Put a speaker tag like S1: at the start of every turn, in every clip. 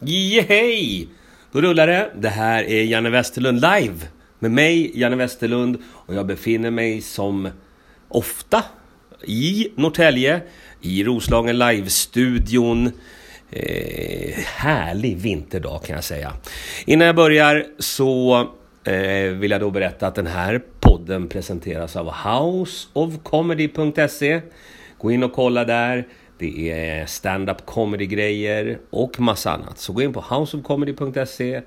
S1: Hej! Då rullar det. Det här är Janne Westerlund live. Med mig, Janne Westerlund. Och jag befinner mig som ofta i Norrtälje. I Roslagen live-studion. Eh, härlig vinterdag kan jag säga. Innan jag börjar så eh, vill jag då berätta att den här podden presenteras av houseofcomedy.se. Gå in och kolla där. Det är stand-up comedy-grejer och massa annat. Så gå in på houseofcomedy.se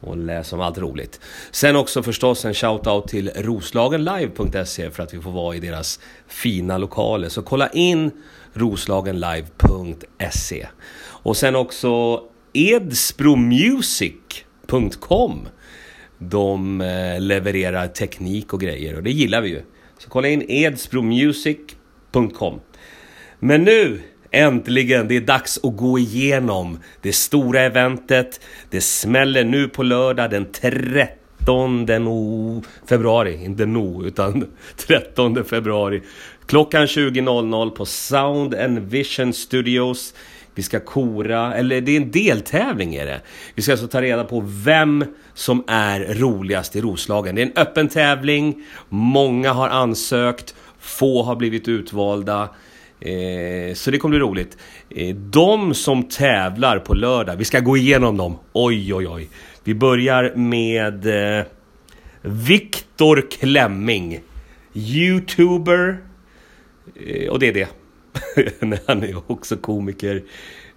S1: och läs om allt roligt. Sen också förstås en shout-out till roslagenlive.se för att vi får vara i deras fina lokaler. Så kolla in roslagenlive.se. Och sen också edspromusic.com. De eh, levererar teknik och grejer och det gillar vi ju. Så kolla in edspromusic.com. Men nu, äntligen, det är dags att gå igenom det stora eventet. Det smäller nu på lördag den 13 no februari, inte no, utan 13 februari. Klockan 20.00 på Sound and Vision Studios. Vi ska kora, eller det är en deltävling är det. Vi ska alltså ta reda på vem som är roligast i Roslagen. Det är en öppen tävling, många har ansökt, få har blivit utvalda. Eh, så det kommer bli roligt. Eh, de som tävlar på lördag, vi ska gå igenom dem. Oj, oj, oj. Vi börjar med eh, Viktor Klemming. Youtuber. Eh, och det är det. Han är också komiker.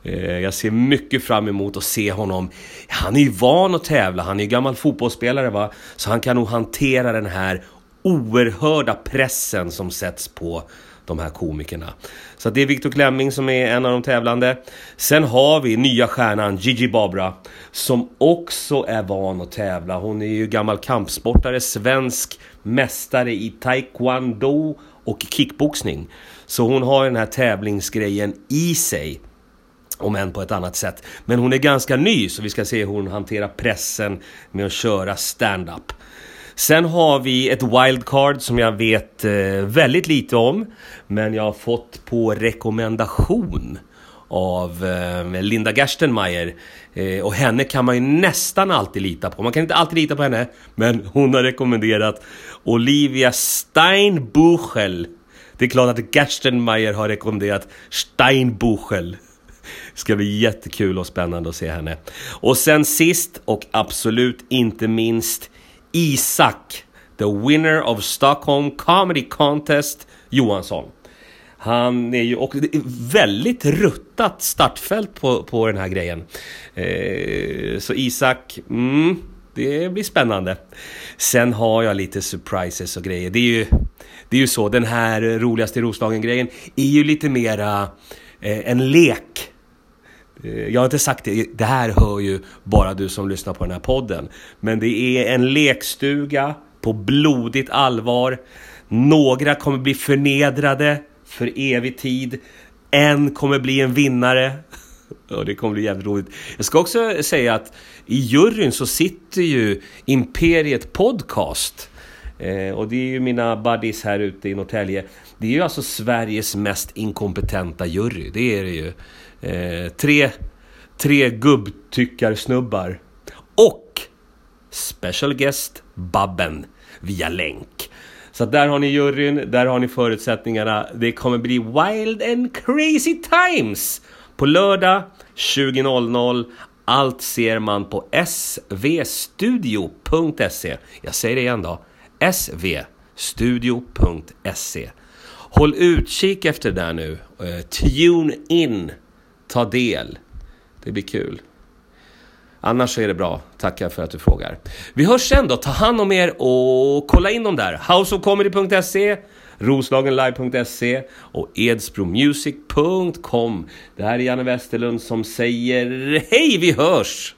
S1: Eh, jag ser mycket fram emot att se honom. Han är ju van att tävla, han är ju gammal fotbollsspelare va. Så han kan nog hantera den här oerhörda pressen som sätts på de här komikerna. Så det är Victor Klemming som är en av de tävlande. Sen har vi nya stjärnan Gigi Babra som också är van att tävla. Hon är ju gammal kampsportare, svensk mästare i taekwondo och kickboxning. Så hon har den här tävlingsgrejen i sig. Om än på ett annat sätt. Men hon är ganska ny så vi ska se hur hon hanterar pressen med att köra stand-up. Sen har vi ett wildcard som jag vet eh, väldigt lite om. Men jag har fått på rekommendation av eh, Linda Gerstenmeier. Eh, och henne kan man ju nästan alltid lita på. Man kan inte alltid lita på henne, men hon har rekommenderat Olivia Steinbuchel. Det är klart att Gerstenmeier har rekommenderat Steinbuchel. Det ska bli jättekul och spännande att se henne. Och sen sist och absolut inte minst Isak, the winner of Stockholm Comedy Contest Johansson. Han är ju, och det är väldigt ruttat startfält på, på den här grejen. Eh, så Isak, mm, det blir spännande. Sen har jag lite surprises och grejer. Det är ju, det är ju så, den här roligaste Roslagen-grejen är ju lite mera eh, en lek. Eh, jag har inte sagt det, det här hör ju bara du som lyssnar på den här podden. Men det är en lekstuga på blodigt allvar. Några kommer bli förnedrade för evig tid. En kommer bli en vinnare. Och det kommer bli jävligt roligt. Jag ska också säga att i juryn så sitter ju Imperiet Podcast. Eh, och det är ju mina buddies här ute i Norrtälje. Det är ju alltså Sveriges mest inkompetenta jury. Det är det ju. Eh, tre, tre gubbtyckarsnubbar. Och special guest Babben via länk. Så där har ni juryn, där har ni förutsättningarna. Det kommer bli wild and crazy times! På lördag 20.00. Allt ser man på svstudio.se. Jag säger det igen då svstudio.se. Håll utkik efter det där nu. Eh, tune in. Ta del. Det blir kul. Annars så är det bra. Tackar för att du frågar. Vi hörs sen då. Ta hand om er och kolla in dem där. Houseofcomedy.se Roslagenlive.se och edsbromusic.com. Det här är Janne Westerlund som säger hej, vi hörs!